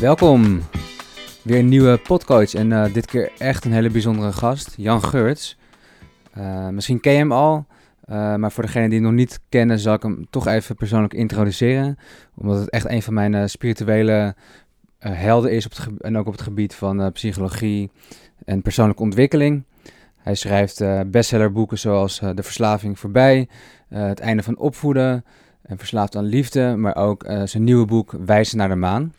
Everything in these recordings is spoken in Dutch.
Welkom. Weer een nieuwe podcoach en eh, dit keer echt een hele bijzondere gast, Jan Geurts. Uh, misschien ken je hem al, uh, maar voor degenen die hem nog niet kennen zal ik hem toch even persoonlijk introduceren. Omdat het echt een van mijn spirituele helden is op het en ook op het gebied van psychologie en persoonlijke ontwikkeling. Hij schrijft bestsellerboeken zoals De Verslaving Voorbij, Het Einde van Opvoeden en Verslaafd aan Liefde, maar ook zijn nieuwe boek Wijzen naar de Maan.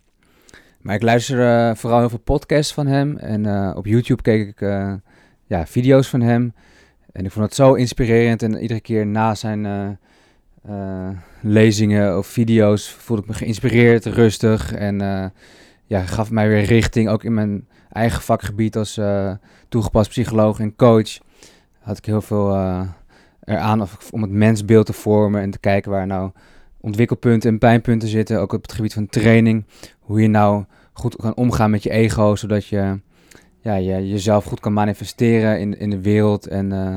Maar ik luister uh, vooral heel veel podcasts van hem. En uh, op YouTube keek ik uh, ja, video's van hem. En ik vond het zo inspirerend. En iedere keer na zijn lezingen of video's voelde ik me geïnspireerd, rustig. En ja, gaf mij weer richting, ook in mijn eigen vakgebied als toegepast psycholoog en coach. Had ik heel veel eraan om het mensbeeld te vormen en te kijken waar nou ontwikkelpunten en pijnpunten zitten. Ook op het gebied van training. Hoe je nou goed kan omgaan met je ego, zodat je, ja, je jezelf goed kan manifesteren in, in de wereld en uh,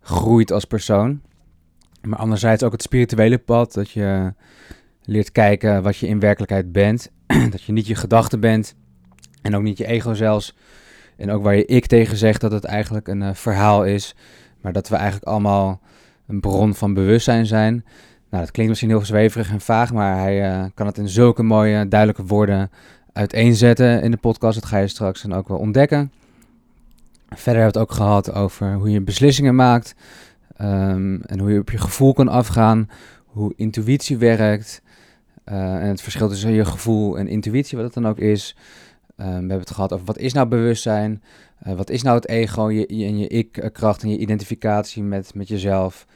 groeit als persoon. Maar anderzijds ook het spirituele pad, dat je leert kijken wat je in werkelijkheid bent. dat je niet je gedachten bent en ook niet je ego zelfs. En ook waar je ik tegen zegt dat het eigenlijk een uh, verhaal is, maar dat we eigenlijk allemaal een bron van bewustzijn zijn. Nou, dat klinkt misschien heel zweverig en vaag, maar hij uh, kan het in zulke mooie, duidelijke woorden uiteenzetten in de podcast. Dat ga je straks dan ook wel ontdekken. Verder hebben we het ook gehad over hoe je beslissingen maakt um, en hoe je op je gevoel kan afgaan, hoe intuïtie werkt uh, en het verschil tussen je gevoel en intuïtie, wat het dan ook is. Um, we hebben het gehad over wat is nou bewustzijn, uh, wat is nou het ego je, je, en je ik-kracht en je identificatie met, met jezelf.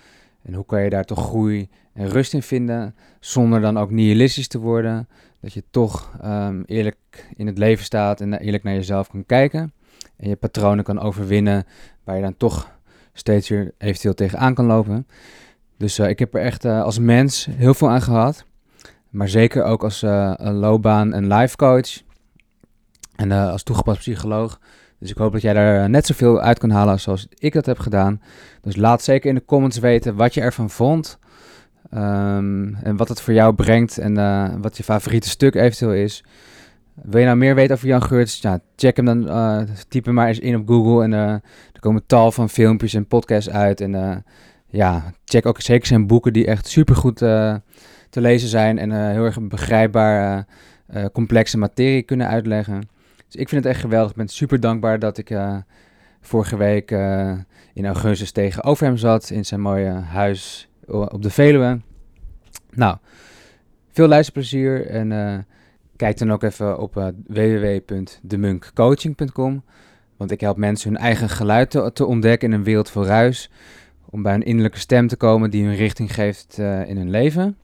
En hoe kan je daar toch groei rust in vinden, zonder dan ook nihilistisch te worden. Dat je toch um, eerlijk in het leven staat en eerlijk naar jezelf kan kijken. En je patronen kan overwinnen, waar je dan toch steeds weer eventueel tegenaan kan lopen. Dus uh, ik heb er echt uh, als mens heel veel aan gehad. Maar zeker ook als uh, loopbaan- en life coach. En als toegepast psycholoog dus ik hoop dat jij daar eh, net zoveel uit kan halen zoals ik dat heb gedaan. Dus laat zeker in de comments weten wat je ervan vond. Um, en wat het voor jou brengt en uh, wat je favoriete stuk eventueel is. Wil je nou meer weten over Jan Geurts? Ja, check hem dan, uh, typ hem maar eens in op Google. En uh, er komen tal van filmpjes en podcasts uit. En ja, check ook zeker zijn boeken die echt supergoed te lezen zijn. En heel erg begrijpbaar complexe materie kunnen uitleggen. Dus ik vind het echt geweldig. Ik ben super dankbaar dat ik vorige week in augustus tegenover hem zat in zijn mooie huis op de Veluwe. Nou, veel luisterplezier en uh, kijk dan ook even op www.demunkcoaching.com. Want ik help mensen hun eigen geluid te, ontdekken in een wereld van ruis. Om bij een innerlijke stem te komen die hun richting geeft in hun leven.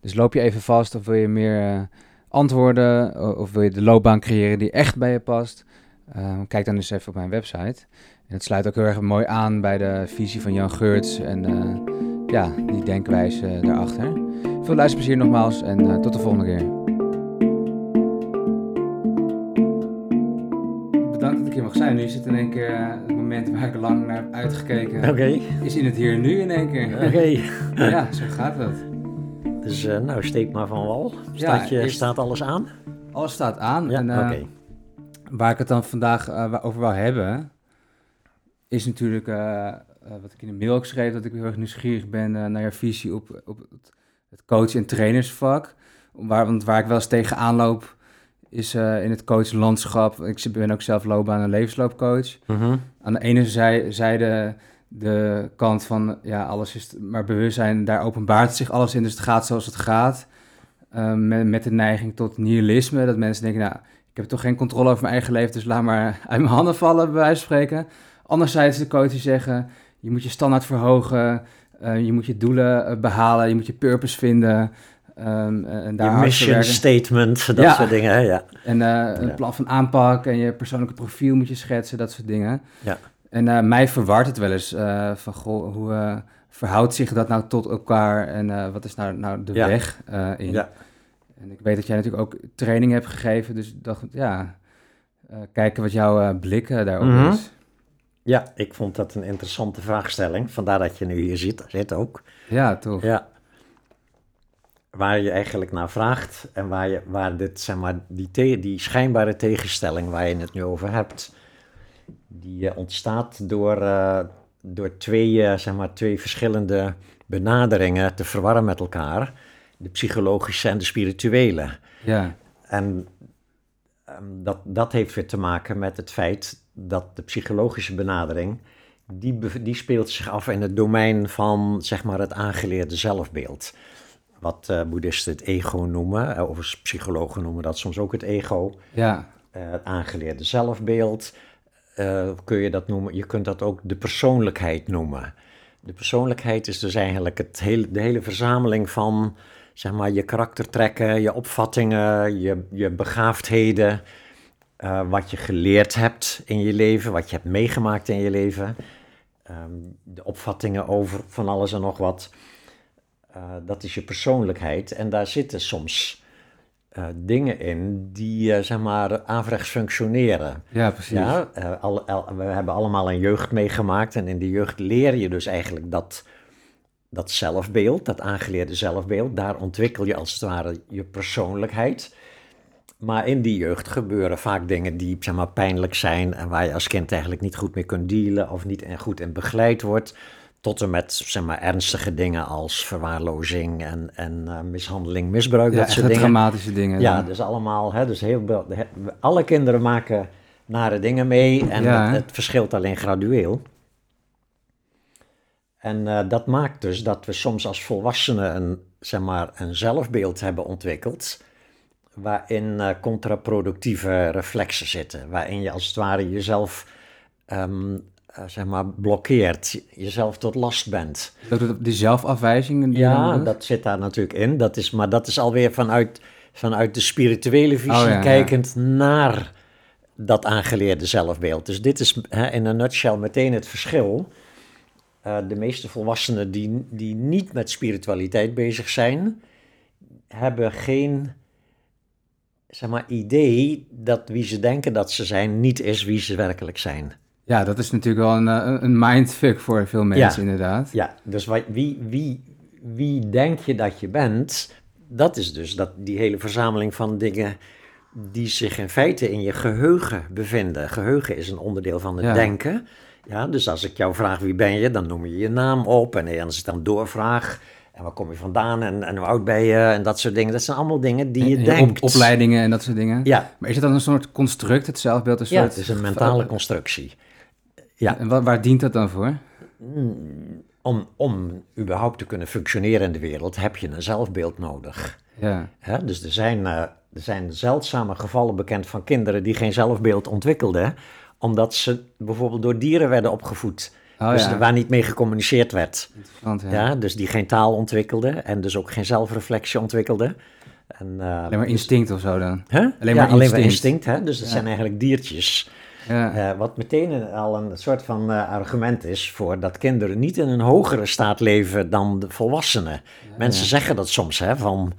Dus loop je even vast of wil je meer antwoorden of wil je de loopbaan creëren die echt bij je past, uh, kijk dan eens even op mijn website. En het sluit ook heel erg mooi aan bij de visie van Jan Geurts en ja, die denkwijze daarachter. Veel luisterplezier nogmaals en uh, tot de volgende keer. Bedankt dat ik hier mag zijn. Nu zit in één keer het moment waar ik lang naar heb uitgekeken. Oké. Okay. Is in het hier en nu in één keer. Oké. Okay. ja, zo gaat het. Dus uh, nou, steek maar van wal. Staat, je, staat alles aan? Alles staat aan. Ja, en, uh, okay. Waar ik het dan vandaag uh, over wou hebben, is natuurlijk wat ik in de mail ook schreef, dat ik heel erg nieuwsgierig ben naar je visie op, op het, coach- en trainersvak. Waar, want waar ik wel eens tegenaan loop, is in het coachlandschap. Ik ben ook zelf loopbaan- en levensloopcoach. Mm -hmm. Aan de ene zij, zijde de kant van ja, alles is maar bewustzijn, daar openbaart zich alles in, dus het gaat zoals het gaat. Um, met, met de neiging tot nihilisme, dat mensen denken, nou, ik heb toch geen controle over mijn eigen leven, dus laat maar uit mijn handen vallen, bij wijze van spreken. Anderzijds de coaches zeggen, je moet je standaard verhogen, uh, je moet je doelen uh, behalen, je moet je purpose vinden. Um, en daar je mission statement, dat ja. soort dingen. Hè? Ja. En uh, een plan van aanpak en je persoonlijke profiel moet je schetsen, dat soort dingen. Ja. En uh, mij verwart het wel eens uh, van, goh, hoe uh, verhoudt zich dat nou tot elkaar en wat is nou, nou de ja. weg in? Ja. En ik weet dat jij natuurlijk ook training hebt gegeven, dus ik dacht, ja, kijken wat jouw blik daarop mm -hmm. is. Ja, ik vond dat een interessante vraagstelling, vandaar dat je nu hier zit, zit ook. Ja, toch. Ja. waar je eigenlijk naar vraagt en waar, je, waar dit, zeg maar, die, die schijnbare tegenstelling waar je het nu over hebt, die eh, ontstaat door, uh, door twee, uh, zeg maar, twee verschillende benaderingen te verwarren met elkaar. De psychologische en de spirituele. Ja. En um, dat, dat heeft weer te maken met het feit dat de psychologische benadering, die, die speelt zich af in het domein van zeg maar, het aangeleerde zelfbeeld. Wat uh, boeddhisten het ego noemen, of psychologen noemen dat soms ook het ego. Ja. Uh, het aangeleerde zelfbeeld kun je dat noemen. Je kunt dat ook de persoonlijkheid noemen. De persoonlijkheid is dus eigenlijk het hele, de hele verzameling van zeg maar, je karaktertrekken, je opvattingen, je, je begaafdheden, uh, wat je geleerd hebt in je leven, wat je hebt meegemaakt in je leven, um, de opvattingen over van alles en nog wat. Uh, dat is je persoonlijkheid en daar zitten soms uh, dingen in die zeg maar averechts functioneren. Ja, precies. Ja, al, al, we hebben allemaal een jeugd meegemaakt en in die jeugd leer je dus eigenlijk dat dat zelfbeeld, dat aangeleerde zelfbeeld, daar ontwikkel je als het ware je persoonlijkheid. Maar in die jeugd gebeuren vaak dingen die zeg maar, pijnlijk zijn en waar je als kind eigenlijk niet goed mee kunt dealen of niet goed in begeleid wordt. Tot en met zeg maar, ernstige dingen als verwaarlozing en, en uh, mishandeling, misbruik, ja, dat soort dingen. dramatische dingen. Ja, dan. dus allemaal, hè, dus heel, alle kinderen maken nare dingen mee en Ja, het, verschilt alleen gradueel. En uh, dat maakt dus dat we soms als volwassenen een, zeg maar, een zelfbeeld hebben ontwikkeld. Waarin uh, contraproductieve reflexen zitten. Waarin je als het ware jezelf um, uh, zeg maar blokkeert. Jezelf tot last bent. Die zelfafwijzing. Die ja, dat zit daar natuurlijk in. Dat is, maar dat is alweer vanuit, vanuit de spirituele visie oh, ja, kijkend ja. naar dat aangeleerde zelfbeeld. Dus dit is hè, in een nutshell meteen het verschil. Uh, de meeste volwassenen die, die niet met spiritualiteit bezig zijn, hebben geen zeg maar, idee dat wie ze denken dat ze zijn, niet is wie ze werkelijk zijn. Ja, dat is natuurlijk wel een, een mindfuck voor veel mensen, ja. inderdaad. Ja, dus wat, wie, wie, wie denk je dat je bent, dat is dus dat, die hele verzameling van dingen die zich in feite in je geheugen bevinden. Geheugen is een onderdeel van het Ja. denken. Ja, dus als ik jou vraag wie ben je, dan noem je je naam op. En als ik dan doorvraag, en waar kom je vandaan en, en hoe oud ben je en dat soort dingen. Dat zijn allemaal dingen die je En denkt. Op, opleidingen en dat soort dingen. Ja, Maar is het dan een soort construct, het zelfbeeld? Een ja, het is een mentale constructie. Ja. En waar, waar dient dat dan voor? Om, om überhaupt te kunnen functioneren in de wereld heb je een zelfbeeld nodig. Ja, Hè? Dus er zijn, eh, er zijn zeldzame gevallen bekend van kinderen die geen zelfbeeld ontwikkelden, omdat ze bijvoorbeeld door dieren werden opgevoed. Oh, dus ja. waar niet mee gecommuniceerd werd. Ja. Ja. dus die geen taal ontwikkelden en dus ook geen zelfreflectie ontwikkelden. En, eh, Alleen maar dus- instinct of zo dan. Huh? alleen ja, maar alleen maar instinct. instinct. Hè? Dus dat zijn eigenlijk diertjes. Ja, Eh, wat meteen een- al een soort van eh, argument is voor dat kinderen niet in een hogere staat leven dan de volwassenen. Mensen zeggen dat soms, hè, van,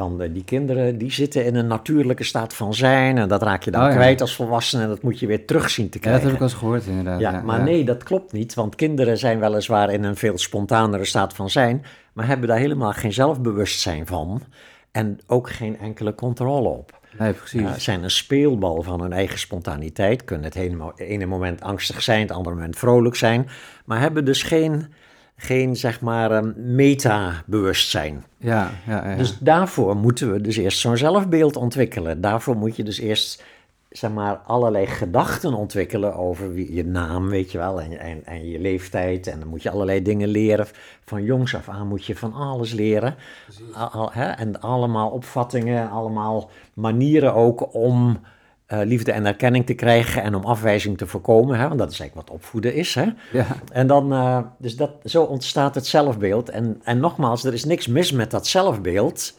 van eh, die kinderen die zitten in een natuurlijke staat van zijn en dat raak je dan Oh, ja. kwijt als volwassene en dat moet je weer terug zien te Ja, dat krijgen. heb ik al eens gehoord inderdaad. Ja, maar nee, dat klopt niet, want kinderen zijn weliswaar in een veel spontanere staat van zijn, maar hebben daar helemaal geen zelfbewustzijn van en ook geen enkele controle op. Nee, precies. Ja, zijn een speelbal van hun eigen spontaniteit. Kunnen het ene, ene moment angstig zijn, het andere moment vrolijk zijn. Maar hebben dus geen, geen zeg maar, um, meta-bewustzijn. ja, ja, ja. Dus daarvoor moeten we dus eerst zo'n zelfbeeld ontwikkelen. Daarvoor moet je dus eerst zeg maar, allerlei gedachten ontwikkelen over wie, je naam, weet je wel, en, en, en je leeftijd. En dan moet je allerlei dingen leren. Van jongs af aan moet je van alles leren. Al, al- hè? En allemaal opvattingen, allemaal manieren ook om eh, liefde en erkenning te krijgen en om afwijzing te voorkomen. Hè? Want dat is eigenlijk wat opvoeden is. Hè? ja. En dan, eh, dus dat, zo ontstaat het zelfbeeld. En, en nogmaals, er is niks mis met dat zelfbeeld.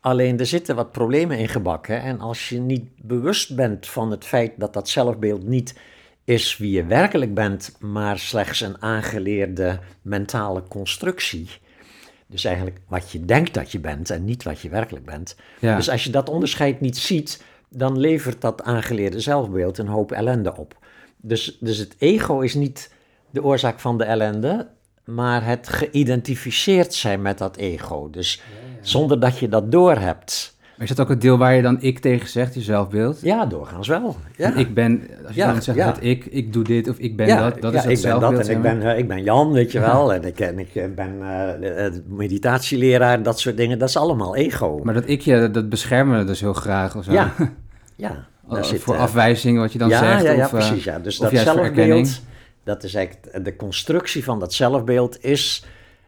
Alleen er zitten wat problemen in gebakken. En als je niet bewust bent van het feit dat dat zelfbeeld niet is wie je werkelijk bent, maar slechts een aangeleerde mentale constructie. Dus eigenlijk wat je denkt dat je bent en niet wat je werkelijk bent. Ja. Dus als je dat onderscheid niet ziet, dan levert dat aangeleerde zelfbeeld een hoop ellende op. Dus, dus het ego is niet de oorzaak van de ellende, maar het geïdentificeerd zijn met dat ego. Dus zonder dat je dat doorhebt. Maar is dat ook het deel waar je dan ik tegen zegt, je zelfbeeld? Ja, doorgaans wel. Ja. Ik ben, als je Ja, dan zegt ja. het ik, ik doe dit of ik ben ja, dat, dat is het ik ben dat en ik ben, eh, ik ben Jan, weet je wel. En ik, en ik eh, ben eh, eh, meditatieleraar, dat soort dingen. Dat is allemaal ego. Maar dat ikje, dat, dat beschermen we dus heel graag of zo. ja, ja. Daar Als- zit, voor eh, afwijzing wat je dan ja, zegt. Ja, ja, of, eh, precies. Ja. Dus dat zelfbeeld, dat is eigenlijk de constructie van dat zelfbeeld is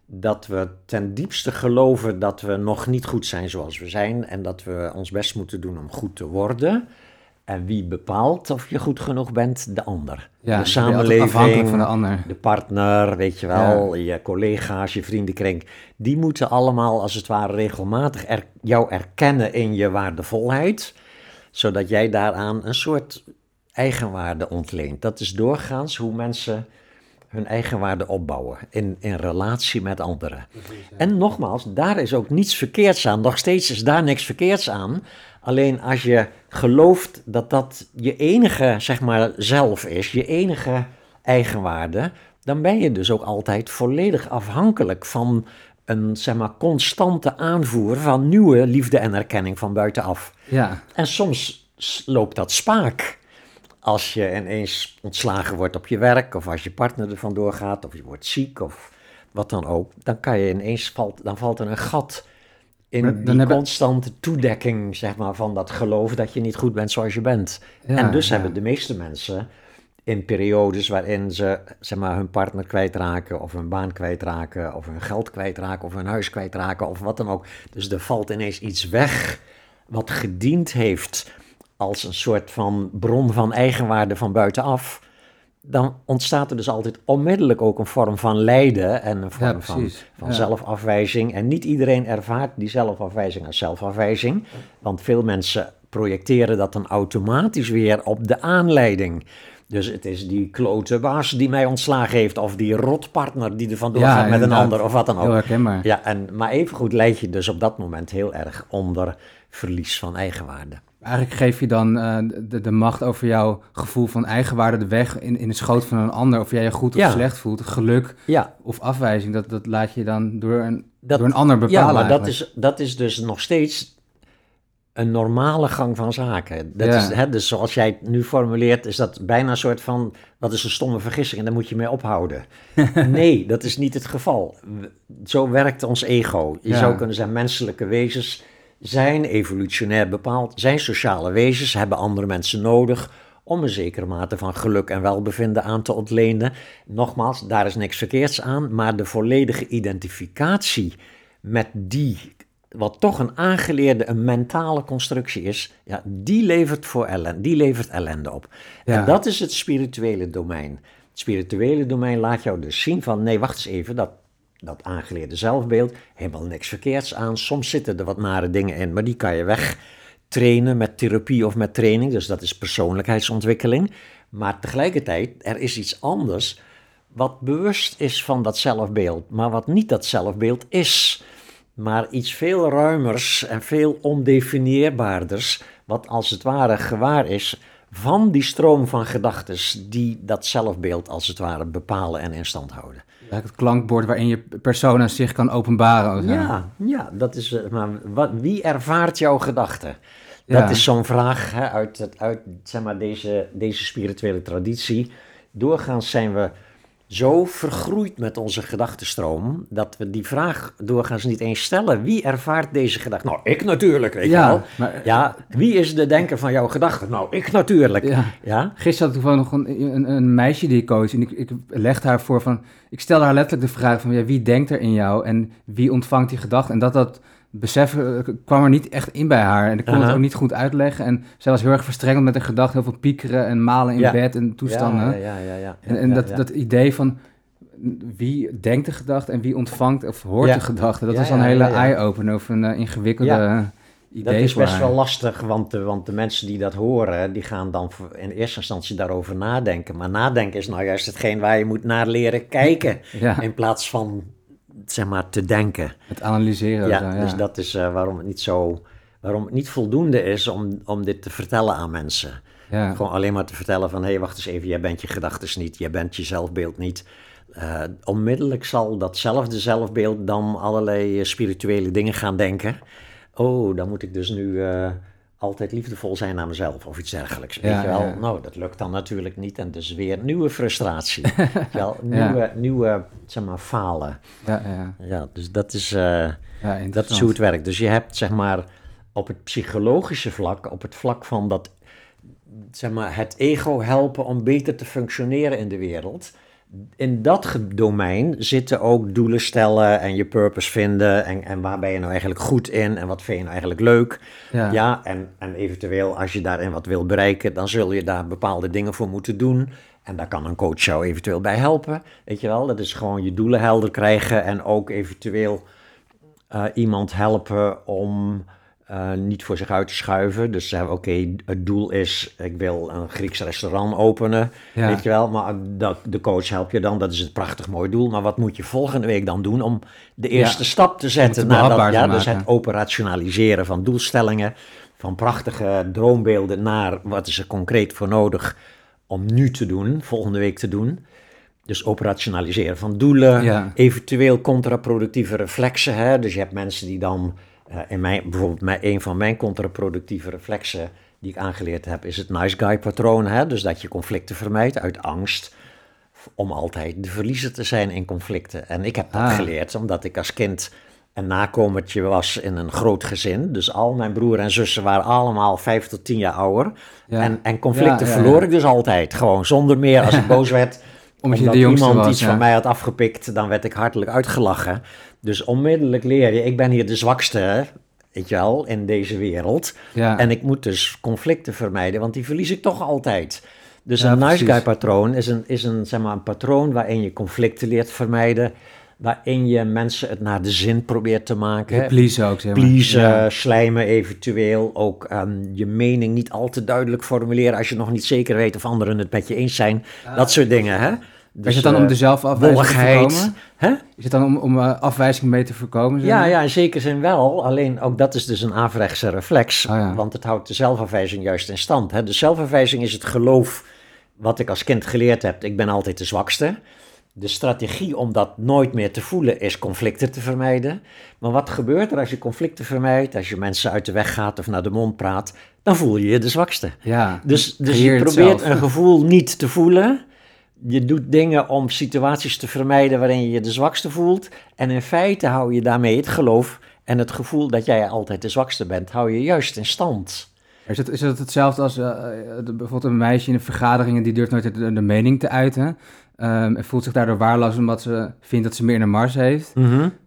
dat we ten diepste geloven dat we nog niet goed zijn zoals we zijn en dat we ons best moeten doen om goed te worden. En wie bepaalt of je goed genoeg bent? De ander. ja, de afhankelijk samenleving, van de ander. de partner, weet je wel, je collega's, je vriendenkring. Die moeten allemaal als het ware regelmatig er, jou erkennen in je waardevolheid, zodat jij daaraan een soort eigenwaarde ontleent. Dat is doorgaans hoe mensen hun eigenwaarde opbouwen in, in relatie met anderen. En nogmaals, daar is ook niets verkeerds aan. Nog steeds is daar niks verkeerds aan. Alleen als je gelooft dat dat je enige, zeg maar, zelf is, je enige eigenwaarde, dan ben je dus ook altijd volledig afhankelijk van een, zeg maar, constante aanvoer van nieuwe liefde en erkenning van buitenaf. Ja, En soms loopt dat spaak. Als je ineens ontslagen wordt op je werk, of als je partner er vandoor gaat, of je wordt ziek, of wat dan ook, dan kan je ineens valt, dan valt er een gat in die constante toedekking, zeg maar, van dat geloof dat je niet goed bent zoals je bent. Ja, en dus ja. hebben de meeste mensen in periodes waarin ze zeg maar, hun partner kwijtraken, of hun baan kwijtraken, of hun geld kwijtraken, of hun huis kwijtraken, of wat dan ook. Dus er valt ineens iets weg wat gediend heeft als een soort van bron van eigenwaarde van buitenaf. Dan ontstaat er dus altijd onmiddellijk ook een vorm van lijden en een vorm van, van Ja. zelfafwijzing. En niet iedereen ervaart die zelfafwijzing als zelfafwijzing. Want veel mensen projecteren dat dan automatisch weer op de aanleiding. Dus het is die klote baas die mij ontslagen heeft, of die rotpartner die er vandoor Ja, gaat met een ander, of wat dan heel ook. herkenbaar. Ja, en, maar evengoed leid je dus op dat moment heel erg onder verlies van eigenwaarde. Eigenlijk geef je dan eh, de, de macht over jouw gevoel van eigenwaarde de weg in, in de schoot van een ander. Of jij je goed of Ja. slecht voelt, geluk Ja, of afwijzing. Dat, dat laat je dan door een, Dat- door een ander bepalen ja maar dat is, dat is dus nog steeds een normale gang van zaken. Dat Ja. is, hè, dus zoals jij het nu formuleert, is dat bijna een soort van... dat is een stomme vergissing en daar moet je mee ophouden. nee, dat is niet het geval. Zo werkt ons ego. Je Ja. zou kunnen zeggen, menselijke wezens zijn evolutionair bepaald... zijn sociale wezens, hebben andere mensen nodig... om een zekere mate van geluk en welbevinden aan te ontlenen. Nogmaals, daar is niks verkeerds aan... maar de volledige identificatie met die wat toch een aangeleerde, een mentale constructie is, ja, die levert voor ellende, die levert ellende op. Ja. En dat is het spirituele domein. Het spirituele domein laat jou dus zien van, nee, wacht eens even, dat, dat aangeleerde zelfbeeld, helemaal niks verkeerds aan. Soms zitten er wat nare dingen in, maar die kan je wegtrainen met therapie of met training, dus dat is persoonlijkheidsontwikkeling. Maar tegelijkertijd, er is iets anders wat bewust is van dat zelfbeeld, maar wat niet dat zelfbeeld is maar iets veel ruimers en veel ondefinieerbaarders, wat als het ware gewaar is van die stroom van gedachten die dat zelfbeeld als het ware bepalen en in stand houden. Het klankbord waarin je persona zich kan openbaren. Ja, ja dat is, eh, maar wat, wie ervaart jouw gedachten? Ja. Dat is zo'n vraag hè, uit, uit zeg maar, deze, deze spirituele traditie. Doorgaans zijn we zo vergroeid met onze gedachtenstroom dat we die vraag doorgaans niet eens stellen. Wie ervaart deze gedachte? Nou, ik natuurlijk, weet je Ja, wel. maar- Ja, wie is de denker van jouw gedachten? Nou, ik natuurlijk. Ja. Ja? Gisteren had ik toevallig nog een, een, een meisje die ik coach en ik, ik legde haar voor van... Ik stelde haar letterlijk de vraag van ja, wie denkt er in jou en wie ontvangt die gedachten? En dat dat besef eh, kwam er niet echt in bij haar en ik kon het ook niet goed uitleggen. En zij was heel erg verstrengeld met de gedachten, heel veel piekeren en malen in Ja. bed en toestanden. Ja, ja, ja. ja, En, en dat, dat idee van wie denkt de gedachte en wie ontvangt of hoort de gedachte, dat is dan een hele eye-opener of een eh, ingewikkelde idee. Dat is best wel lastig, want de, want de mensen die dat horen, die gaan dan in eerste instantie daarover nadenken. Maar nadenken is nou juist hetgeen waar je moet naar leren kijken, Ja, in plaats van, zeg maar, te denken. het analyseren. Ja, zo, ja. dus dat is eh, waarom het niet zo, waarom het niet voldoende is om, om dit te vertellen aan mensen. ja. Gewoon alleen maar te vertellen van, hé, hey, wacht eens even, jij bent je gedachten niet, jij bent je zelfbeeld niet. eh, onmiddellijk zal datzelfde zelfbeeld dan allerlei eh, spirituele dingen gaan denken. Oh, dan moet ik dus nu altijd liefdevol zijn naar mezelf of iets dergelijks. Weet Ja, je wel? ja. Nou, dat lukt dan natuurlijk niet en dus weer nieuwe frustratie. Wel? Ja. Nieuwe, nieuwe, zeg maar, falen. Ja, ja, Ja, dus dat is, eh, dat is hoe het werkt. Dus je hebt, zeg maar, op het psychologische vlak, op het vlak van dat, zeg maar, het ego helpen om beter te functioneren in de wereld. In dat domein zitten ook doelen stellen en je purpose vinden en, en waar ben je nou eigenlijk goed in en wat vind je nou eigenlijk leuk. Ja. Ja, en, en eventueel als je daarin wat wil bereiken, dan zul je daar bepaalde dingen voor moeten doen. En daar kan een coach jou eventueel bij helpen. Weet je wel, dat is gewoon je doelen helder krijgen en ook eventueel eh, iemand helpen om eh, niet voor zich uit te schuiven. Dus zeggen, oké, het doel is, ik wil een Grieks restaurant openen, Ja. weet je wel. Maar dat, de coach helpt je dan, dat is het prachtig mooi doel. Maar wat moet je volgende week dan doen om de eerste stap te zetten? naar dat, ja, dus het operationaliseren van doelstellingen, van prachtige droombeelden naar wat is er concreet voor nodig om nu te doen, volgende week te doen. Dus operationaliseren van doelen, Ja. eventueel contraproductieve reflexen. Hè? Dus je hebt mensen die dan, in mijn, bijvoorbeeld mijn, een van mijn contraproductieve reflexen die ik aangeleerd heb, is het nice guy patroon. Hè? Dus dat je conflicten vermijdt uit angst om altijd de verliezer te zijn in conflicten. En ik heb dat Ah. geleerd omdat ik als kind een nakomertje was in een groot gezin. Dus al mijn broer en zussen waren allemaal vijf tot tien jaar ouder. Ja. En, en conflicten Ja, ja, verloor ik dus altijd. Gewoon zonder meer als ik boos werd. Omdat omdat iemand was, iets van mij had afgepikt, dan werd ik hartelijk uitgelachen. Dus onmiddellijk leer je, ik ben hier de zwakste, weet je wel, in deze wereld. Ja. En ik moet dus conflicten vermijden, want die verlies ik toch altijd. Dus Ja, een nice guy patroon is, een, is een, zeg maar, een patroon waarin je conflicten leert vermijden. Waarin je mensen het naar de zin probeert te maken. De please ook, zeg maar. Pleasen, Ja. slijmen eventueel. Ook ehm, je mening niet al te duidelijk formuleren als je nog niet zeker weet of anderen het met je eens zijn. dat soort dingen, hè? Dus, is het dan om eh, de zelfafwijzing te voorkomen? Hè? Is het dan om, om eh, afwijzing mee te voorkomen? zeg Ja, maar? ja, in zekere zin wel. Alleen ook dat is dus een averechtse reflex. Oh ja. Want het houdt de zelfafwijzing juist in stand. Hè? De zelfafwijzing is het geloof wat ik als kind geleerd heb. Ik ben altijd de zwakste. De strategie om dat nooit meer te voelen is conflicten te vermijden. Maar wat gebeurt er als je conflicten vermijdt, als je mensen uit de weg gaat of naar de mond praat, dan voel je je de zwakste. Ja, Dus, dus je probeert zelf. een gevoel niet te voelen. Je doet dingen om situaties te vermijden waarin je je de zwakste voelt. En in feite hou je daarmee het geloof en het gevoel dat jij altijd de zwakste bent, hou je juist in stand. Is het, is het hetzelfde als eh, bijvoorbeeld een meisje in een vergadering en die durft nooit de, de mening te uiten ehm, en voelt zich daardoor waarloos omdat ze vindt dat ze meer in de mars heeft.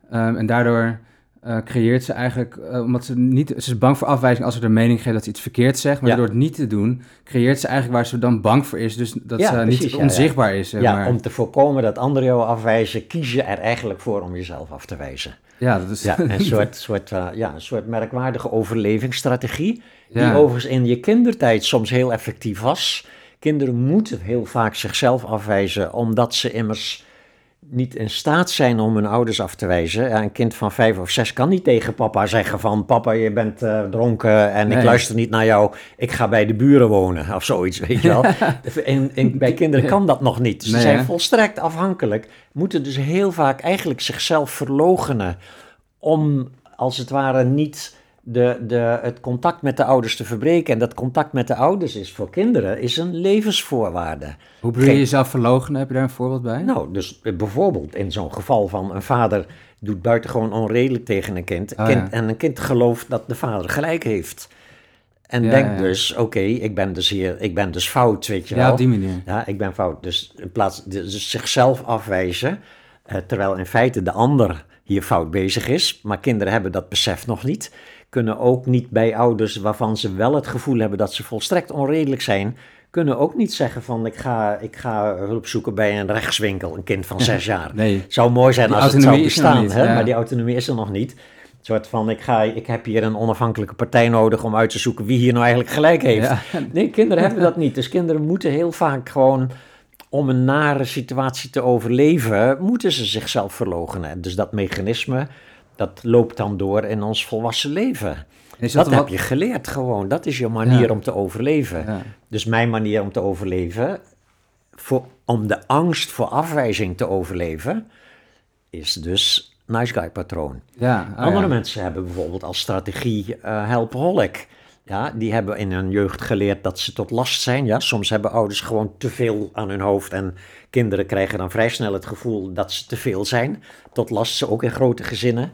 Ehm, en daardoor eh, creëert ze eigenlijk, eh, omdat ze niet, ze is bang voor afwijzing als ze de mening geeft dat ze iets verkeerd zegt, maar Ja. door het niet te doen, creëert ze eigenlijk waar ze dan bang voor is, dus dat Ja, ze precies, niet ja, onzichtbaar is. Zeg Ja, maar. om te voorkomen dat anderen jou afwijzen, kies je er eigenlijk voor om jezelf af te wijzen. ja, dat is... Ja, een soort, soort, eh, ja, een soort merkwaardige overlevingsstrategie. Die overigens in je kindertijd soms heel effectief was. Kinderen moeten heel vaak zichzelf afwijzen, omdat ze immers niet in staat zijn om hun ouders af te wijzen. Ja, een kind van vijf of zes kan niet tegen papa zeggen van... papa, je bent eh, dronken en ik luister niet naar jou. Ik ga bij de buren wonen of zoiets, weet je wel. En, en bij kinderen kan dat nog niet. Ze Nee, zijn hè? volstrekt afhankelijk. Moeten dus heel vaak eigenlijk zichzelf verlogenen... om als het ware niet de, de, het contact met de ouders te verbreken. En dat contact met de ouders is voor kinderen is een levensvoorwaarde. Hoe bedoel je jezelf verloochenen? Heb je daar een voorbeeld bij? Nou, dus bijvoorbeeld in zo'n geval van een vader doet buitengewoon onredelijk tegen een kind. Oh, kind ja. En een kind gelooft dat de vader gelijk heeft. En Ja, denkt ja. dus, oké, ik ben dus hier, ik ben dus fout, weet je ja, wel. op die manier. Ja, ik ben fout. Dus in plaats dus zichzelf afwijzen, eh, terwijl in feite de ander hier fout bezig is, maar kinderen hebben dat besef nog niet, kunnen ook niet bij ouders waarvan ze wel het gevoel hebben dat ze volstrekt onredelijk zijn, kunnen ook niet zeggen van ik ga, ik ga hulp zoeken bij een rechtswinkel, een kind van zes jaar. Nee. Zou mooi zijn Die als het zou bestaan, niet, hè? ja. maar die autonomie is er nog niet. Een soort van, ik, ga, ik heb hier een onafhankelijke partij nodig om uit te zoeken wie hier nou eigenlijk gelijk heeft. Ja. Nee, kinderen hebben dat niet. Dus kinderen moeten heel vaak gewoon, om een nare situatie te overleven, moeten ze zichzelf verloochenen. Dus dat mechanisme, dat loopt dan door in ons volwassen leven. Dat dat, heb wat- je geleerd gewoon. Dat is je manier Ja. om te overleven. Ja. Dus mijn manier om te overleven voor, om de angst voor afwijzing te overleven, is dus nice guy patroon. Ja, oh Andere mensen hebben bijvoorbeeld als strategie eh helpaholic. Ja, die hebben in hun jeugd geleerd dat ze tot last zijn. Ja, soms hebben ouders gewoon te veel aan hun hoofd en kinderen krijgen dan vrij snel het gevoel dat ze te veel zijn. Tot last, ze ook in grote gezinnen.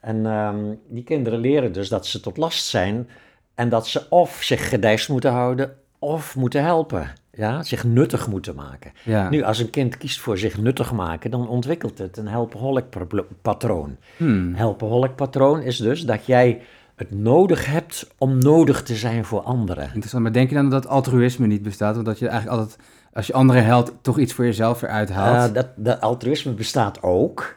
En ehm, die kinderen leren dus dat ze tot last zijn en dat ze of zich gedijst moeten houden of moeten helpen. Ja, zich nuttig moeten maken. Ja. Nu, als een kind kiest voor zich nuttig maken, dan ontwikkelt het een helpaholic pro- patroon. Hmm. Helpaholic patroon is dus dat jij het nodig hebt om nodig te zijn voor anderen. Interessant, maar denk je dan dat altruïsme niet bestaat? Omdat je eigenlijk altijd, als je anderen helpt, toch iets voor jezelf eruit haalt? Eh, dat, dat altruïsme bestaat ook,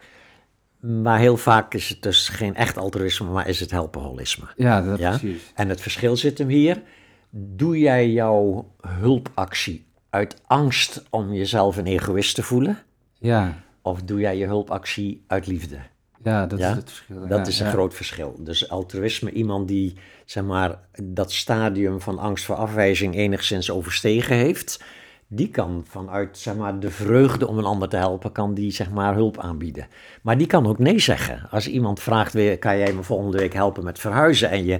maar heel vaak is het dus geen echt altruïsme, maar is het helpaholisme. ja, dat ja? precies. En het verschil zit hem hier. Doe jij jouw hulpactie uit angst om jezelf een egoïst te voelen? Ja, Of doe jij je hulpactie uit liefde? Ja dat Ja, is het verschil. Dat Ja, is een ja. groot verschil. Dus altruïsme, iemand die zeg maar, dat stadium van angst voor afwijzing enigszins overstegen heeft, die kan vanuit zeg maar, de vreugde om een ander te helpen, kan die zeg maar, hulp aanbieden. Maar die kan ook nee zeggen. Als iemand vraagt, kan jij me volgende week helpen met verhuizen en je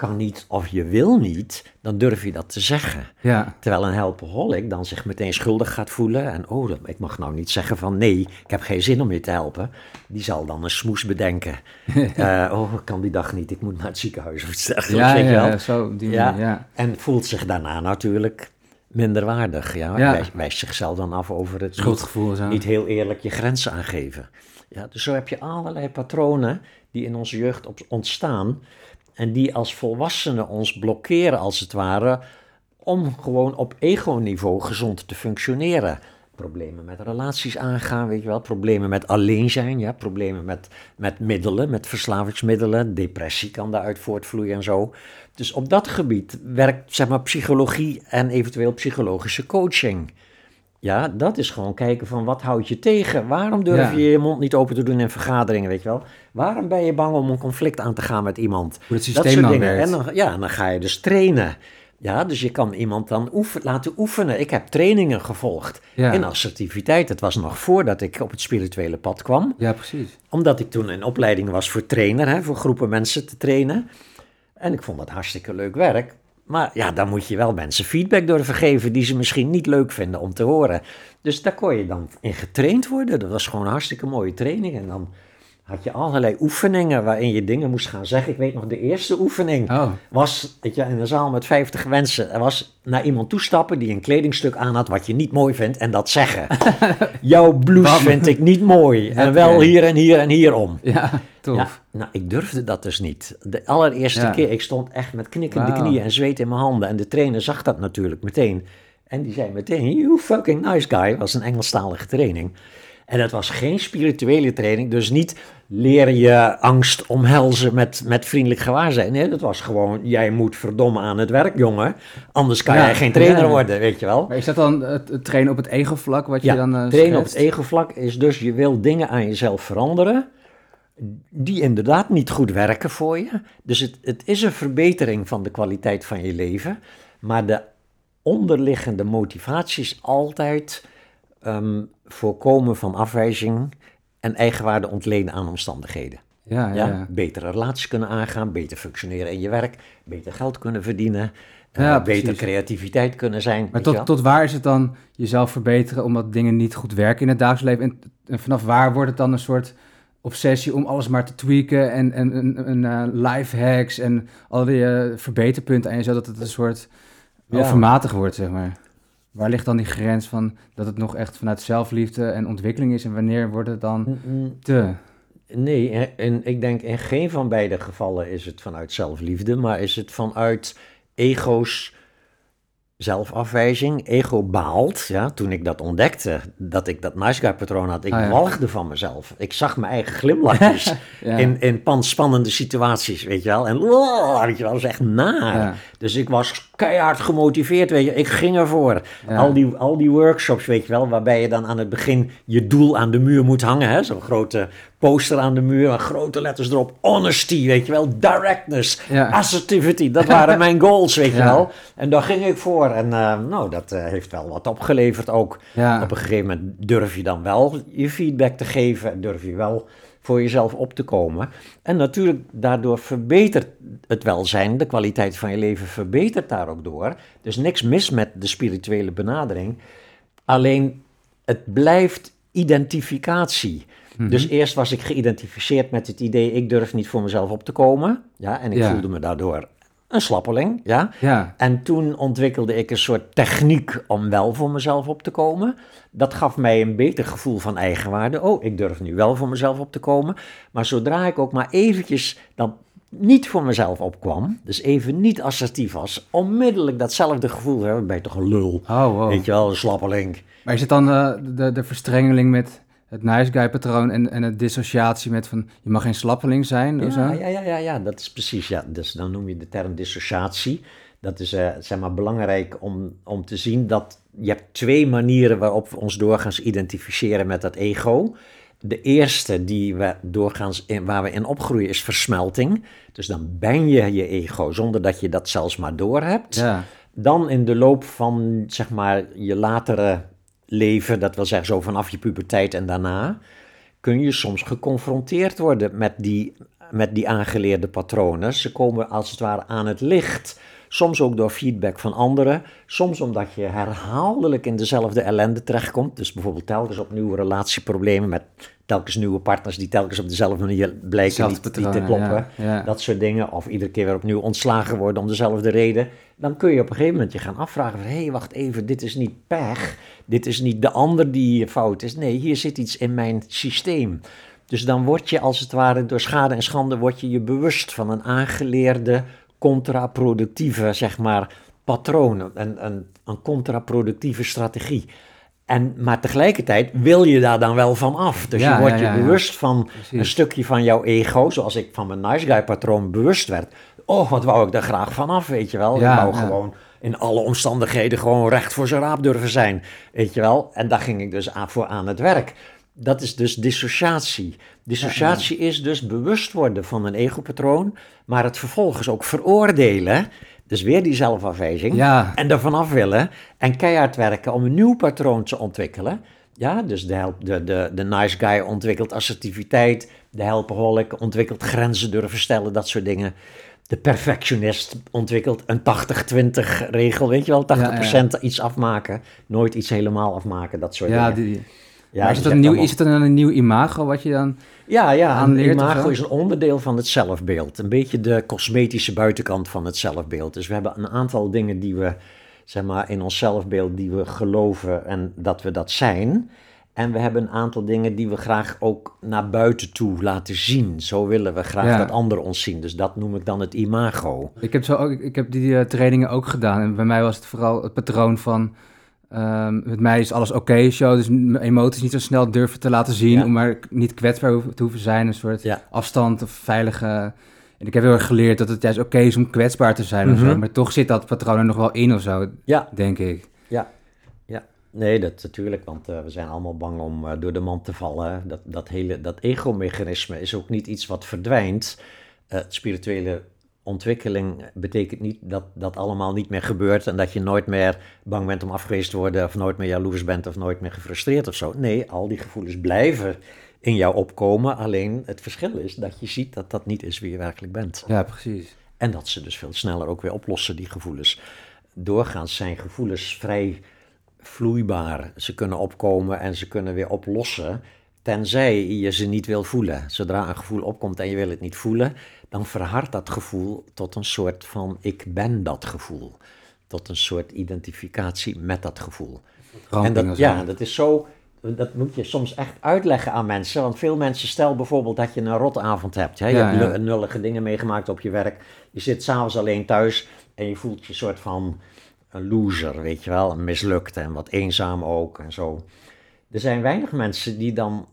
kan niet of je wil niet, dan durf je dat te zeggen. Ja, Terwijl een helpaholic dan zich meteen schuldig gaat voelen. En oh, ik mag nou niet zeggen van nee, ik heb geen zin om je te helpen. Die zal dan een smoes bedenken. Eh, oh, ik kan die dag niet, ik moet naar het ziekenhuis of dergelijks. ja, ja, zo die Ja. manier, ja. En voelt zich daarna natuurlijk minder waardig. Ja? Ja. Wijst, wijst zichzelf dan af over het niet, Schuldgevoel zo. niet heel eerlijk je grenzen aangeven. Ja, dus zo heb je allerlei patronen die in onze jeugd op, ontstaan. En die als volwassenen ons blokkeren, als het ware, om gewoon op ego-niveau gezond te functioneren. Problemen met relaties aangaan, weet je wel. Problemen met alleen zijn, ja. Problemen met, met middelen, met verslavingsmiddelen. Depressie kan daaruit voortvloeien en zo. Dus op dat gebied werkt, zeg maar, psychologie en eventueel psychologische coaching. Ja, dat is gewoon kijken van wat houd je tegen? Waarom durf Ja. je je mond niet open te doen in vergaderingen, weet je wel? Waarom ben je bang om een conflict aan te gaan met iemand? Hoe het dat systeem soort dan dingen. werkt. En dan, ja, dan ga je dus trainen. Ja, dus je kan iemand dan oefen, laten oefenen. Ik heb trainingen gevolgd Ja. in assertiviteit. Het was nog voordat ik op het spirituele pad kwam. Ja, precies. Omdat ik toen in opleiding was voor trainer, hè, voor groepen mensen te trainen. En ik vond dat hartstikke leuk werk. Maar ja, dan moet je wel mensen feedback durven geven die ze misschien niet leuk vinden om te horen. Dus daar kon je dan in getraind worden. Dat was gewoon een hartstikke mooie training. En dan had je allerlei oefeningen waarin je dingen moest gaan zeggen. Ik weet nog, de eerste oefening Oh, was weet je, in een zaal met 50 mensen. Er was naar iemand toestappen die een kledingstuk aan had wat je niet mooi vindt en dat zeggen. Jouw blouse Bam. vind ik niet mooi. En wel hier en hier en hierom. ja, tof. Ja, nou, ik durfde dat dus niet. De allereerste Ja. keer, ik stond echt met knikkende knieën en zweet in mijn handen. En de trainer zag dat natuurlijk meteen. En die zei meteen, you fucking nice guy. was een Engelstalige training. En dat was geen spirituele training, dus niet leren je angst omhelzen met, met vriendelijk gewaarzijn. Nee, dat was gewoon, jij moet verdomme aan het werk, jongen. Anders kan Ja, jij geen trainer ja. worden, weet je wel. Maar is dat dan het, trainen op het ego-vlak wat Ja, je dan eh trainen op het ego-vlak is dus je wil dingen aan jezelf veranderen die inderdaad niet goed werken voor je. Dus het, het is een verbetering van de kwaliteit van je leven, maar de onderliggende motivatie is altijd ehm, voorkomen van afwijzing en eigenwaarde ontlenen aan omstandigheden. Ja, ja. Betere relaties kunnen aangaan, beter functioneren in je werk, beter geld kunnen verdienen, eh, Ja, beter precies. creativiteit kunnen zijn. Maar tot, tot waar is het dan jezelf verbeteren omdat dingen niet goed werken in het dagelijks leven? En, en vanaf waar wordt het dan een soort obsessie om alles maar te tweaken en, en, en, en eh, life hacks en al die eh, verbeterpunten aan je, zodat het een soort overmatig wordt, zeg maar? Waar ligt dan die grens van dat het nog echt vanuit zelfliefde en ontwikkeling is? En wanneer wordt het dan te... Nee, en- en ik denk in geen van beide gevallen is het vanuit zelfliefde, maar is het vanuit ego's zelfafwijzing. Ego baalt, ja, toen ik dat ontdekte, dat ik dat nice guy patroon had. Ik Ah, ja. walgde van mezelf. Ik zag mijn eigen glimlachjes Ja. in, in pan- spannende situaties, weet je wel. En weet je wel, dat is echt naar. Ja. Dus ik was keihard gemotiveerd, weet je. Ik ging ervoor. Al, die, al die workshops, weet je wel, waarbij je dan aan het begin je doel aan de muur moet hangen. hè, Zo'n grote poster aan de muur, en grote letters erop. Honesty, weet je wel. Directness, Ja. assertivity, dat waren mijn goals, weet je Ja. wel. En daar ging ik voor. En eh, nou, dat eh, heeft wel wat opgeleverd ook. Ja. Op een gegeven moment durf je dan wel je feedback te geven. Durf je wel voor jezelf op te komen. En natuurlijk, daardoor verbetert het welzijn, de kwaliteit van je leven verbetert daar ook door. Dus niks mis met de spirituele benadering. Alleen, het blijft identificatie. Mhm. Dus eerst was ik geïdentificeerd met het idee, ik durf niet voor mezelf op te komen. Ja, en ik Ja. voelde me daardoor een slappeling. Ja. Ja. En toen ontwikkelde ik een soort techniek om wel voor mezelf op te komen. Dat gaf mij een beter gevoel van eigenwaarde. Oh, ik durf nu wel voor mezelf op te komen. Maar zodra ik ook maar eventjes dan niet voor mezelf opkwam, dus even niet assertief was, onmiddellijk datzelfde gevoel, hè, ben je toch een lul. Oh, wow. Weet je wel, een slappeling. Maar is het dan eh, de, de verstrengeling met het nice guy patroon en, en het dissociatie met van je mag geen slappeling zijn zo? Ja, ja, ja, ja, ja, dat is precies, ja. Dus dan noem je de term dissociatie. Dat is eh, zeg maar belangrijk om, om te zien dat je hebt twee manieren waarop we ons doorgaans identificeren met dat ego. De eerste die we doorgaans in, waar we in opgroeien is versmelting. Dus dan ben je je ego zonder dat je dat zelfs maar doorhebt. Ja. Dan in de loop van zeg maar je latere leven, dat wil zeggen zo vanaf je puberteit en daarna, kun je soms geconfronteerd worden met die, met die aangeleerde patronen. Ze komen als het ware aan het licht. Soms ook door feedback van anderen. Soms omdat je herhaaldelijk in dezelfde ellende terechtkomt. Dus bijvoorbeeld telkens opnieuw relatieproblemen met telkens nieuwe partners die telkens op dezelfde manier blijken niet, niet te kloppen. ja, ja. Dat soort dingen. Of iedere keer weer opnieuw ontslagen worden om dezelfde reden. Dan kun je op een gegeven moment je gaan afvragen van... hé, hey, wacht even, dit is niet pech. Dit is niet de ander die fout is. Nee, hier zit iets in mijn systeem. Dus dan word je als het ware door schade en schande... word je je bewust van een aangeleerde, contraproductieve, zeg maar, patroon. Een, een, een contraproductieve strategie. En, maar tegelijkertijd wil je daar dan wel van af. Dus Ja, je wordt ja, ja, je bewust van Precies. een stukje van jouw ego, zoals ik van mijn nice guy patroon bewust werd. Oh, wat wou ik daar graag van af, weet je wel. Ik wou gewoon in alle omstandigheden gewoon recht voor zijn raap durven zijn, weet je wel. En daar ging ik dus aan, voor aan het werk. Dat is dus dissociatie. Dissociatie is dus bewust worden van een egopatroon, maar het vervolgens ook veroordelen. Dus weer die zelfafwijzing. Ja. En er vanaf willen en keihard werken om een nieuw patroon te ontwikkelen. Ja, dus de, help, de, de, de nice guy ontwikkelt assertiviteit. De helpaholic ontwikkelt grenzen durven stellen, dat soort dingen. De perfectionist ontwikkelt een 80-20 regel, weet je wel, 80% iets afmaken. Nooit iets helemaal afmaken, dat soort Ja, dingen. die, Ja, maar is het, een nieuw, is het dan een nieuw imago wat je dan... ja, ja, een imago is een onderdeel van het zelfbeeld. Een beetje de cosmetische buitenkant van het zelfbeeld. Dus we hebben een aantal dingen die we, zeg maar, in ons zelfbeeld, die we geloven en dat we dat zijn. En we hebben een aantal dingen die we graag ook naar buiten toe laten zien. Zo willen we graag Ja. dat anderen ons zien. Dus dat noem ik dan het imago. Ik heb, zo ook, ik heb die eh, trainingen ook gedaan en bij mij was het vooral het patroon van... ehm, met mij is alles oké show, dus mijn emoties niet zo snel durven te laten zien... Ja. om maar niet kwetsbaar te hoeven zijn, een soort Ja. afstand of veilige... En ik heb heel erg geleerd dat het juist oké is om kwetsbaar te zijn of Mhm. zo, maar toch zit dat patroon er nog wel in of zo, Ja, denk ik. Ja, ja. Nee, dat natuurlijk, want eh, we zijn allemaal bang om eh, door de mand te vallen. Dat, dat hele dat ego-mechanisme is ook niet iets wat verdwijnt. Eh, spirituele ontwikkeling betekent niet dat dat allemaal niet meer gebeurt en dat je nooit meer bang bent om afgewezen te worden of nooit meer jaloers bent of nooit meer gefrustreerd of zo. Nee, al die gevoelens blijven in jou opkomen. Alleen het verschil is dat je ziet dat dat niet is wie je werkelijk bent. Ja, precies. En dat ze dus veel sneller ook weer oplossen, die gevoelens. Doorgaans zijn gevoelens vrij vloeibaar. Ze kunnen opkomen en ze kunnen weer oplossen, tenzij je ze niet wil voelen. Zodra een gevoel opkomt en je wil het niet voelen, dan verhardt dat gevoel tot een soort van ik ben dat gevoel. Tot een soort identificatie met dat gevoel. En dat, ja, dat is zo. Dat moet je soms echt uitleggen aan mensen. Want veel mensen, stel bijvoorbeeld dat je een rotavond hebt. Hè? Je Ja, hebt ja. nullige dingen meegemaakt op je werk. Je zit s'avonds alleen thuis en je voelt je een soort van een loser, weet je wel. Een mislukte en wat eenzaam ook en zo. Er zijn weinig mensen die dan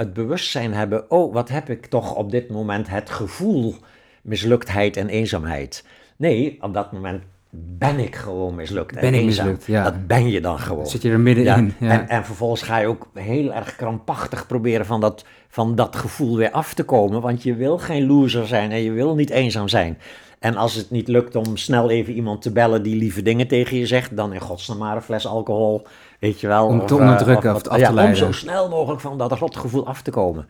het bewustzijn hebben. Oh, wat heb ik toch op dit moment het gevoel misluktheid en eenzaamheid. Nee, op dat moment ben ik gewoon mislukt en Ben ik eenzaam. mislukt, ja. Dat ben je dan gewoon. Zit je er middenin. Ja, En, en vervolgens ga je ook heel erg krampachtig proberen van dat, van dat gevoel weer af te komen. Want je wil geen loser zijn en je wil niet eenzaam zijn. En als het niet lukt om snel even iemand te bellen die lieve dingen tegen je zegt, dan in godsnaam maar een fles alcohol, weet je wel. Om te eh, onderdrukken of af te ja, Om zo snel mogelijk van dat rotgevoel af te komen.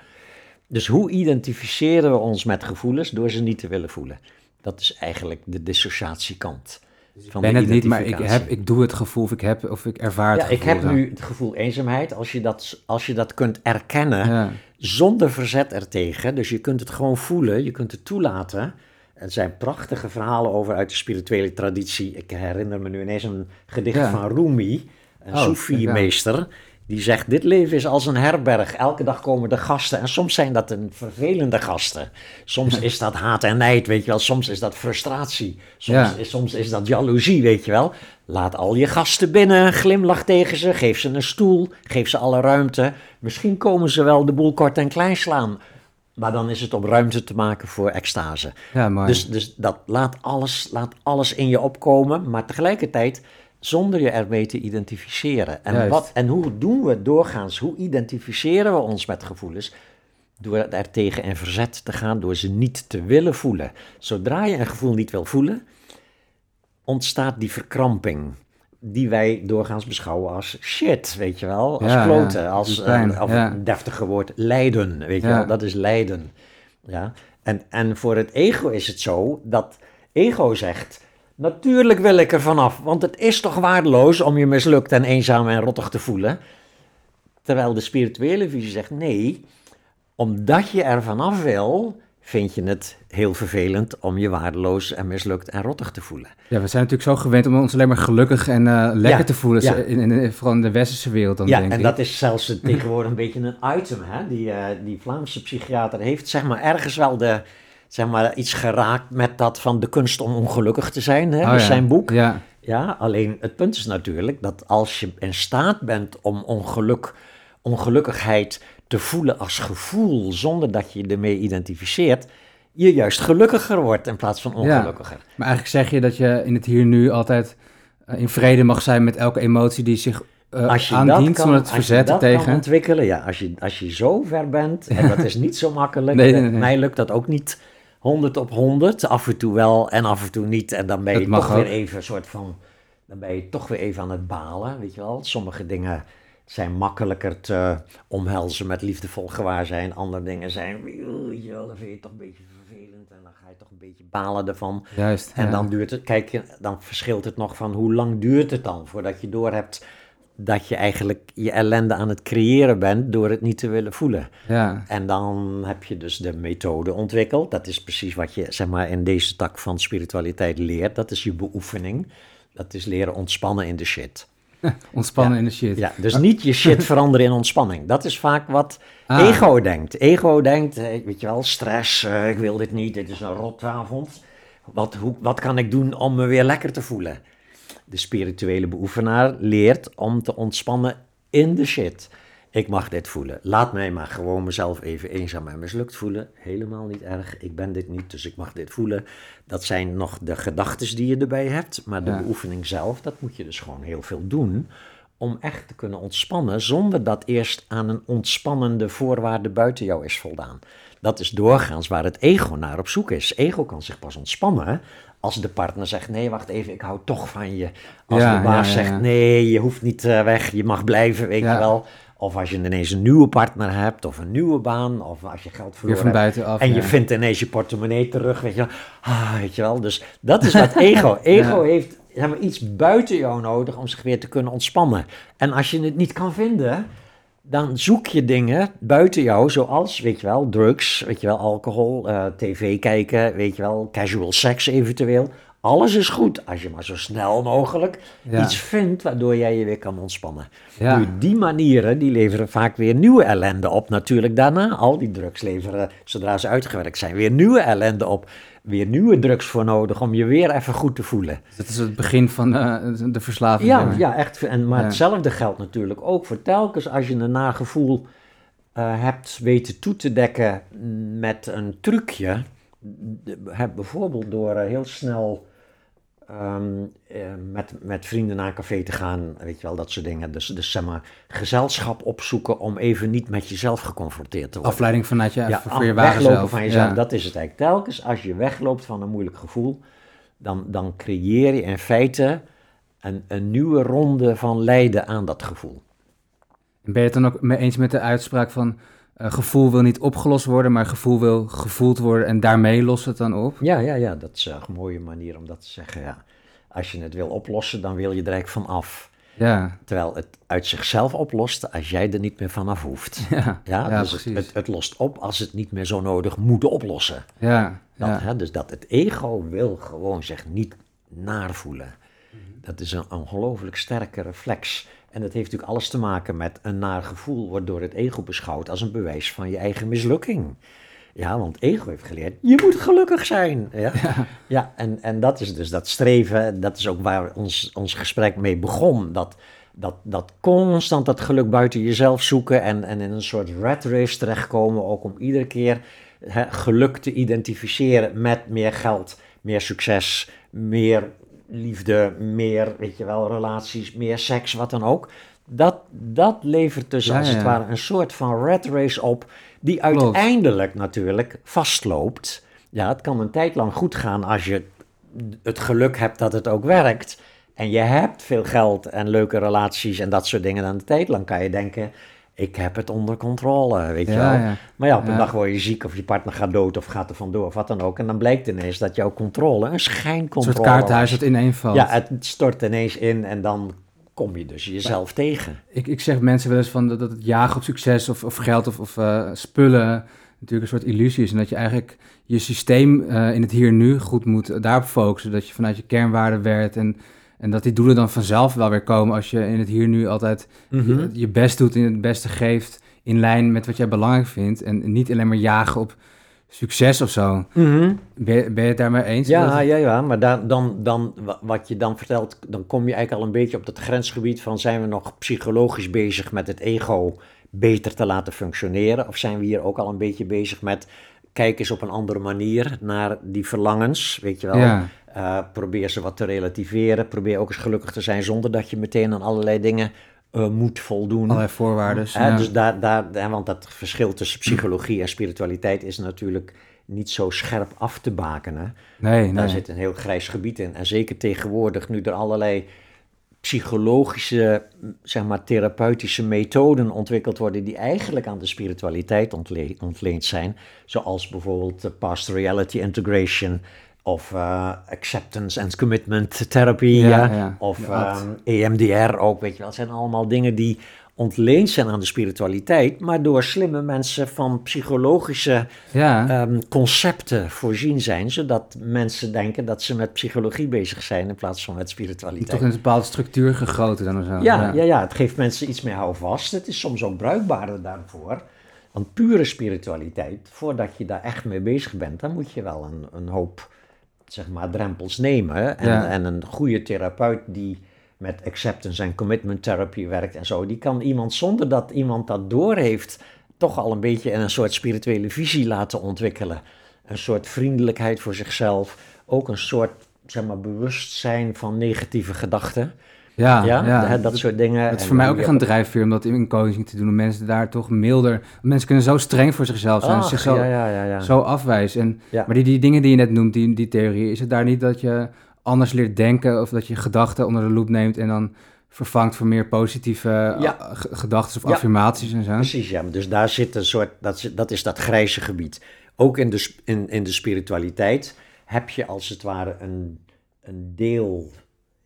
Dus hoe identificeren we ons met gevoelens door ze niet te willen voelen? Dat is eigenlijk de dissociatiekant. Van Ik ben het niet, maar ik, heb, ik doe het gevoel of ik, heb, of ik ervaar het Ja, ik heb dan. nu het gevoel eenzaamheid. Als je dat, als je dat kunt erkennen, Ja. zonder verzet ertegen. Dus je kunt het gewoon voelen, je kunt het toelaten. Er zijn prachtige verhalen over uit de spirituele traditie. Ik herinner me nu ineens een gedicht Ja. van Rumi, een Oh, Soefi-meester. Die zegt, dit leven is als een herberg. Elke dag komen er gasten. En soms zijn dat een vervelende gasten. Soms is dat haat en nijd, weet je wel. Soms is dat frustratie. Soms, Ja. is, soms is dat jaloezie, weet je wel. Laat al je gasten binnen, glimlach tegen ze, geef ze een stoel, geef ze alle ruimte. Misschien komen ze wel de boel kort en klein slaan. Maar dan is het om ruimte te maken voor extase. Ja. Dus, dus dat laat alles, laat alles in je opkomen, maar tegelijkertijd zonder je ermee te identificeren. En, Juist. wat, en hoe doen we doorgaans? Hoe identificeren we ons met gevoelens? Door er tegen in verzet te gaan, door ze niet te willen voelen. Zodra je een gevoel niet wil voelen, ontstaat die verkramping. Die wij doorgaans beschouwen als shit, weet je wel. Als Ja, kloten, ja, als pijn, eh, of ja. een deftige woord, lijden, weet je wel. Dat is lijden. Ja? En, en voor het ego is het zo dat ego zegt... Natuurlijk wil ik er vanaf, want het is toch waardeloos om je mislukt en eenzaam en rottig te voelen. Terwijl de spirituele visie zegt nee, omdat je er vanaf wil, vind je het heel vervelend om je waardeloos en mislukt en rottig te voelen. Ja, we zijn natuurlijk zo gewend om ons alleen maar gelukkig en eh, lekker Ja, te voelen. ja. In, in, in- vooral in de westerse wereld dan, ja, denk en ik. dat is zelfs tegenwoordig een beetje een item. Hè? Die, eh, die Vlaamse psychiater heeft zeg maar ergens wel de, zeg maar, iets geraakt met dat van de kunst om ongelukkig te zijn. Hè? Oh, dus ja. zijn boek. Ja, Ja, alleen het punt is natuurlijk dat als je in staat bent om ongeluk, ongelukkigheid te voelen als gevoel, zonder dat je je ermee identificeert, je juist gelukkiger wordt in plaats van ongelukkiger. maar eigenlijk zeg je dat je in het hier nu altijd eh, in vrede mag zijn met elke emotie die zich eh Als je aandient, dat kan, zonder het als je verzetten dat kan tegen. ontwikkelen, ja, als je, als je zo ver bent, en dat is niet zo makkelijk, Nee, nee, eh, nee. mij lukt dat ook niet 100 op 100, af en toe wel en af en toe niet, en dan ben je toch weer even een soort van, dan ben je toch weer even aan het balen, weet je wel. Sommige dingen zijn makkelijker te omhelzen met liefdevol gewaarzijn, andere dingen zijn, weet je wel, dan vind je het toch een beetje vervelend en dan ga je toch een beetje balen ervan. Juist. En ja. dan duurt het, kijk, dan verschilt het nog van hoe lang duurt het dan voordat je doorhebt dat je eigenlijk je ellende aan het creëren bent door het niet te willen voelen. Ja, En dan heb je dus de methode ontwikkeld. Dat is precies wat je zeg maar, in deze tak van spiritualiteit leert. Dat is je beoefening. Dat is leren ontspannen in de shit. ontspannen Ja. in de shit. Ja, dus niet je shit veranderen in ontspanning. Dat is vaak wat Ah. ego denkt. Ego denkt, weet je wel, stress, eh, ik wil dit niet, dit is een rotavond. Wat, hoe, wat kan ik doen om me weer lekker te voelen? De spirituele beoefenaar leert om te ontspannen in de shit. Ik mag dit voelen. Laat mij maar gewoon mezelf even eenzaam en mislukt voelen. Helemaal niet erg. Ik ben dit niet, dus ik mag dit voelen. Dat zijn nog de gedachten die je erbij hebt. Maar de Ja. beoefening zelf, dat moet je dus gewoon heel veel doen. Om echt te kunnen ontspannen, zonder dat eerst aan een ontspannende voorwaarde buiten jou is voldaan. Dat is doorgaans waar het ego naar op zoek is. Ego kan zich pas ontspannen als de partner zegt: Nee, wacht even, ik hou toch van je. Als Ja, de baas ja, ja, ja. zegt: Nee, je hoeft niet eh, weg, je mag blijven, weet je wel. Of als je ineens een nieuwe partner hebt, of een nieuwe baan, of als je geld verloren van hebt. buitenaf. En je vindt ineens je portemonnee terug, weet je wel. Ah, weet je wel. Dus dat is wat ego. Ego Ja. heeft zeg maar, iets buiten jou nodig om zich weer te kunnen ontspannen. En als je het niet kan vinden, dan zoek je dingen buiten jou, zoals, weet je wel, drugs, weet je wel, alcohol, eh, tv kijken, weet je wel, casual sex eventueel. Alles is goed als je maar zo snel mogelijk Ja. iets vindt waardoor jij je weer kan ontspannen. Ja. Nu, die manieren die leveren vaak weer nieuwe ellende op. Natuurlijk daarna, al die drugs leveren, zodra ze uitgewerkt zijn, weer nieuwe ellende op. Weer nieuwe drugs voor nodig om je weer even goed te voelen. Dat is het begin van eh, de verslaving. Ja, ja echt. En, maar Ja. hetzelfde geldt natuurlijk ook voor telkens als je een nagevoel eh, hebt weten toe te dekken met een trucje. De- bijvoorbeeld door eh, heel snel ehm, eh, met, met vrienden naar een café te gaan, weet je wel, dat soort dingen. Dus, dus zeg maar, gezelschap opzoeken om even niet met jezelf geconfronteerd te worden. Afleiding vanuit je, Ja, voor je weglopen zelf. van jezelf, Ja. dat is het eigenlijk. Telkens als je wegloopt van een moeilijk gevoel, dan, dan creëer je in feite een, een nieuwe ronde van lijden aan dat gevoel. En Ben je het dan ook mee eens met de uitspraak van... eh, gevoel wil niet opgelost worden, maar gevoel wil gevoeld worden en daarmee lost het dan op? Ja, ja, ja, dat is een mooie manier om dat te zeggen. Ja. Als je het wil oplossen, dan wil je er eigenlijk van af. Ja, Terwijl het uit zichzelf oplost als jij er niet meer vanaf hoeft. ja, Ja, ja, dus het, precies. het, het lost op als het niet meer zo nodig moet oplossen. ja, Dat, ja. hè, dus dat het ego wil gewoon zich niet naarvoelen. Dat is een ongelooflijk sterke reflex. En dat heeft natuurlijk alles te maken met een naar gevoel wordt door het ego beschouwd als een bewijs van je eigen mislukking. Ja, want ego heeft geleerd, je moet gelukkig zijn. Ja, ja. en, en dat is dus dat streven, dat is ook waar ons, ons gesprek mee begon. Dat, dat, dat constant dat geluk buiten jezelf zoeken en, en in een soort rat race terechtkomen, ook om iedere keer hè, geluk te identificeren met meer geld, meer succes, meer liefde, meer, weet je wel, relaties, meer seks, wat dan ook. Dat, dat levert dus Ja, als het ware een soort van rat race op, die uiteindelijk natuurlijk vastloopt. Ja, het kan een tijd lang goed gaan als je het geluk hebt dat het ook werkt. En je hebt veel geld en leuke relaties en dat soort dingen. Dan een tijd lang kan je denken, ik heb het onder controle, weet je Ja, wel. ja. Maar ja, op een Ja. dag word je ziek of je partner gaat dood of gaat er vandoor of wat dan ook. En dan blijkt ineens dat jouw controle een Een schijncontrole soort kaartenhuis was. dat ineenvalt. Ja, het stort ineens in en dan kom je dus jezelf tegen. ik, ik zeg mensen wel eens van dat, dat het jagen op succes of, of geld of, of eh, spullen natuurlijk een soort illusie is. En dat je eigenlijk je systeem eh, in het hier en nu goed moet daarop focussen. Dat je vanuit je kernwaarden werkt en, en dat die doelen dan vanzelf wel weer komen als je in het hier nu altijd Mhm. je, je best doet en het beste geeft in lijn met wat jij belangrijk vindt. En niet alleen maar jagen op succes of zo. Mhm. Ben, je- ben je het daarmee eens? Ja, ja, ja, maar dan, dan, wa- wat je dan vertelt, dan kom je eigenlijk al een beetje op dat grensgebied van zijn we nog psychologisch bezig met het ego beter te laten functioneren? Of zijn we hier ook al een beetje bezig met kijk eens op een andere manier naar die verlangens, weet je wel? Ja. Eh, probeer ze wat te relativeren, probeer ook eens gelukkig te zijn zonder dat je meteen aan allerlei dingen eh, moet voldoen. Allerlei voorwaarden. Ja. Dus daar, daar, want dat verschil tussen psychologie en spiritualiteit is natuurlijk niet zo scherp af te bakenen. nee, nee. Daar zit een heel grijs gebied in. En zeker tegenwoordig, nu er allerlei psychologische, zeg maar, therapeutische methoden ontwikkeld worden die eigenlijk aan de spiritualiteit ontle- ontleend zijn, zoals bijvoorbeeld de past reality integration of eh, acceptance and commitment therapy, Ja, ja, ja. of ACT. ehm, EMDR ook, weet je wel. Het zijn allemaal dingen die ontleend zijn aan de spiritualiteit, maar door slimme mensen van psychologische ja. ehm, concepten voorzien zijn, zodat mensen denken dat ze met psychologie bezig zijn in plaats van met Toch spiritualiteit. in een bepaalde structuur gegoten dan of zo. Ja, ja, ja, het geeft mensen iets meer houvast. Het is soms ook bruikbaarder daarvoor. Want pure spiritualiteit, voordat je daar echt mee bezig bent, dan moet je wel een, een hoop zeg maar, drempels nemen. En, Ja. en een goede therapeut die met acceptance en commitment therapy werkt en zo, die kan iemand zonder dat iemand dat doorheeft, toch al een beetje een soort spirituele visie laten ontwikkelen. Een soort vriendelijkheid voor zichzelf, ook een soort zeg maar, bewustzijn van negatieve gedachten. ja, Ja, dat soort dingen. Het is voor mij ook echt een drijfveer om dat in coaching te doen. Om mensen daar toch milder... Mensen kunnen zo streng voor zichzelf zijn. Ach, zich zo, ja, zo afwijzen. En. Maar die, die dingen die je net noemt, die, die theorie... Is het daar niet dat je anders leert denken... of dat je gedachten onder de loep neemt... en dan vervangt voor meer positieve Ja. eh, ge- gedachten of Ja. affirmaties en zo? Precies, ja. Dus daar zit een soort, dat, is- dat is dat grijze gebied. Ook in de, in, in de spiritualiteit heb je als het ware een, een deel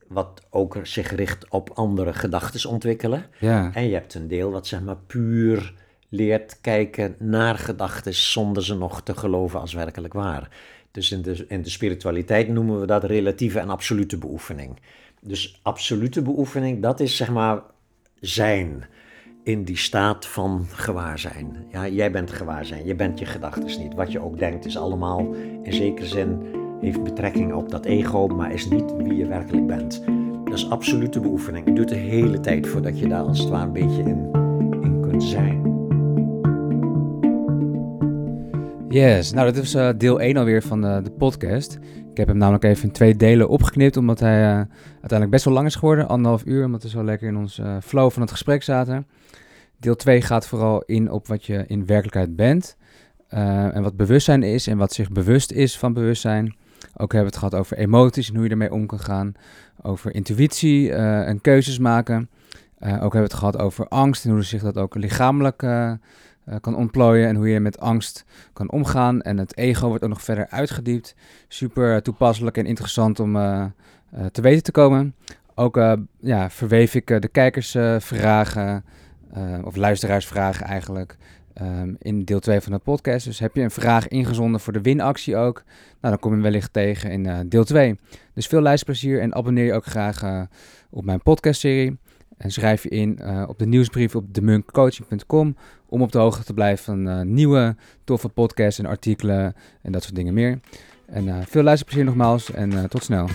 wat ook zich richt op andere gedachten ontwikkelen. Ja, En je hebt een deel wat zeg maar puur leert kijken naar gedachten zonder ze nog te geloven als werkelijk waar. Dus in de, in de spiritualiteit noemen we dat relatieve en absolute beoefening. Dus absolute beoefening, dat is zeg maar zijn in die staat van gewaarzijn. Ja, jij bent gewaarzijn, je bent je gedachten niet. Wat je ook denkt is allemaal in zekere zin heeft betrekking op dat ego, maar is niet wie je werkelijk bent. Dat is absolute beoefening. Het duurt de hele tijd voordat je daar als het een beetje in, in kunt zijn. Yes, nou dat is eh, deel 1 alweer van de, podcast. Ik heb hem namelijk even in twee delen opgeknipt, omdat hij uh, uiteindelijk best wel lang is geworden. Anderhalf uur, omdat we zo lekker in ons uh, flow van het gesprek zaten. Deel 2 gaat vooral in op wat je in werkelijkheid bent. En wat bewustzijn is en wat zich bewust is van bewustzijn. Ook hebben we het gehad over emoties en hoe je ermee om kan gaan. Over intuïtie en keuzes maken. ook hebben we het gehad over angst en hoe zich dat ook lichamelijk uh, kan ontplooien en hoe je met angst kan omgaan. En het ego wordt ook nog verder uitgediept. Super toepasselijk en interessant om uh, uh, te weten te komen. Ook ja, verweef ik de kijkersvragen of luisteraarsvragen eigenlijk um, in deel 2 van de podcast. Dus heb je een vraag ingezonden voor de winactie ook, nou, dan kom je wellicht tegen in deel 2. Dus veel luisterplezier en abonneer je ook graag op mijn podcastserie. En schrijf je in op de nieuwsbrief op demunkcoaching.com om op de hoogte te blijven van uh, nieuwe toffe podcasts en artikelen en dat soort dingen meer. En uh, veel luisterplezier nogmaals en tot snel.